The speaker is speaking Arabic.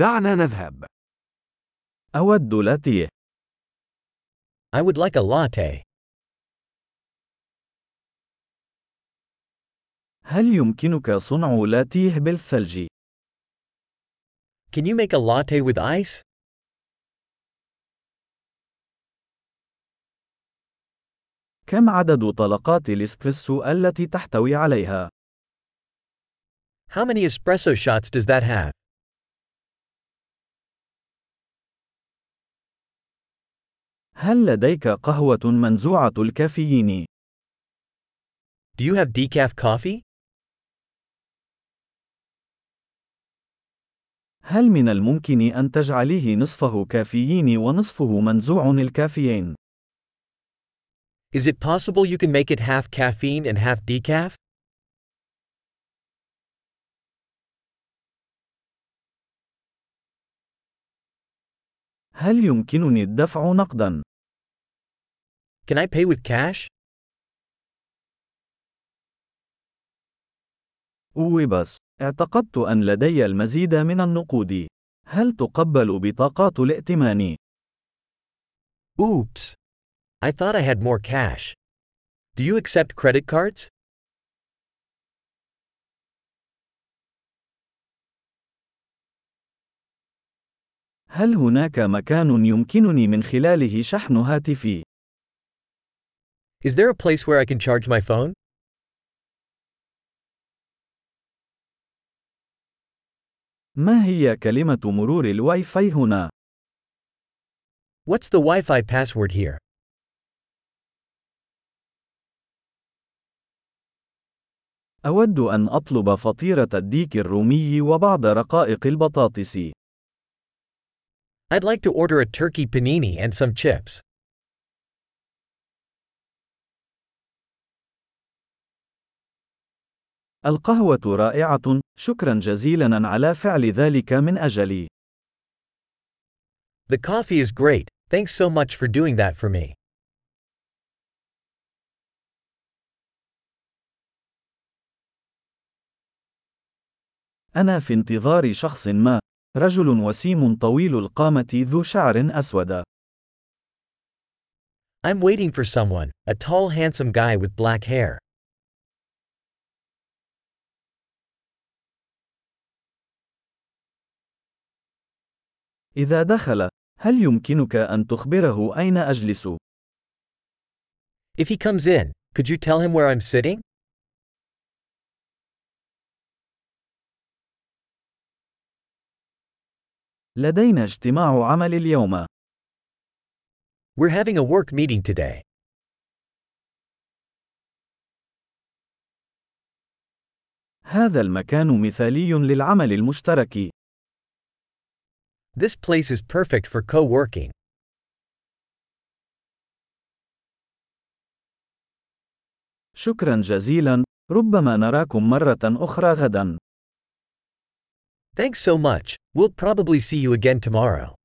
دعنا نذهب. أود لاتيه. I would like a latte. هل يمكنك صنع لاتيه بالثلج؟ Can you make a latte with ice? كم عدد طلقات الإسبريسو التي تحتوي عليها؟ How many espresso shots does that have? هل لديك قهوة منزوعة الكافيين؟ Do you have decaf coffee? هل من الممكن أن تجعليه نصفه كافيين ونصفه منزوع الكافيين؟ Is it possible you can make it half caffeine and half decaf? هل يمكنني الدفع نقدا؟ Can I pay with cash? أوبس، اعتقدت أن لدي المزيد من النقود. هل تقبل بطاقات الائتمان؟ Oops. I thought I had more cash. Do you accept credit cards? هل هناك مكان يمكنني من خلاله شحن هاتفي؟ Is there a place where I can charge my phone? ما هي كلمة مرور الواي فاي هنا؟ What's the Wi-Fi password here? أود أن أطلب فطيرة الديك الرومي وبعض رقائق البطاطس. I'd like to order a turkey panini and some chips. القهوة رائعة، شكرا جزيلا على فعل ذلك من أجلي. The coffee is great, thanks so much for doing that for me. أنا في انتظار شخص ما. رجل وسيم طويل القامة ذو شعر أسود. I'm waiting for someone, a tall handsome guy with black hair. إذا دخل، هل يمكنك أن تخبره أين أجلس؟ If he comes in, could you tell him where I'm sitting? لدينا اجتماع عمل اليوم. We're having a work meeting today. هذا المكان مثالي للعمل المشترك. This place is perfect for co-working. شكرا جزيلا، ربما نراكم مرة أخرى غدا. Thanks so much, we'll probably see you again tomorrow.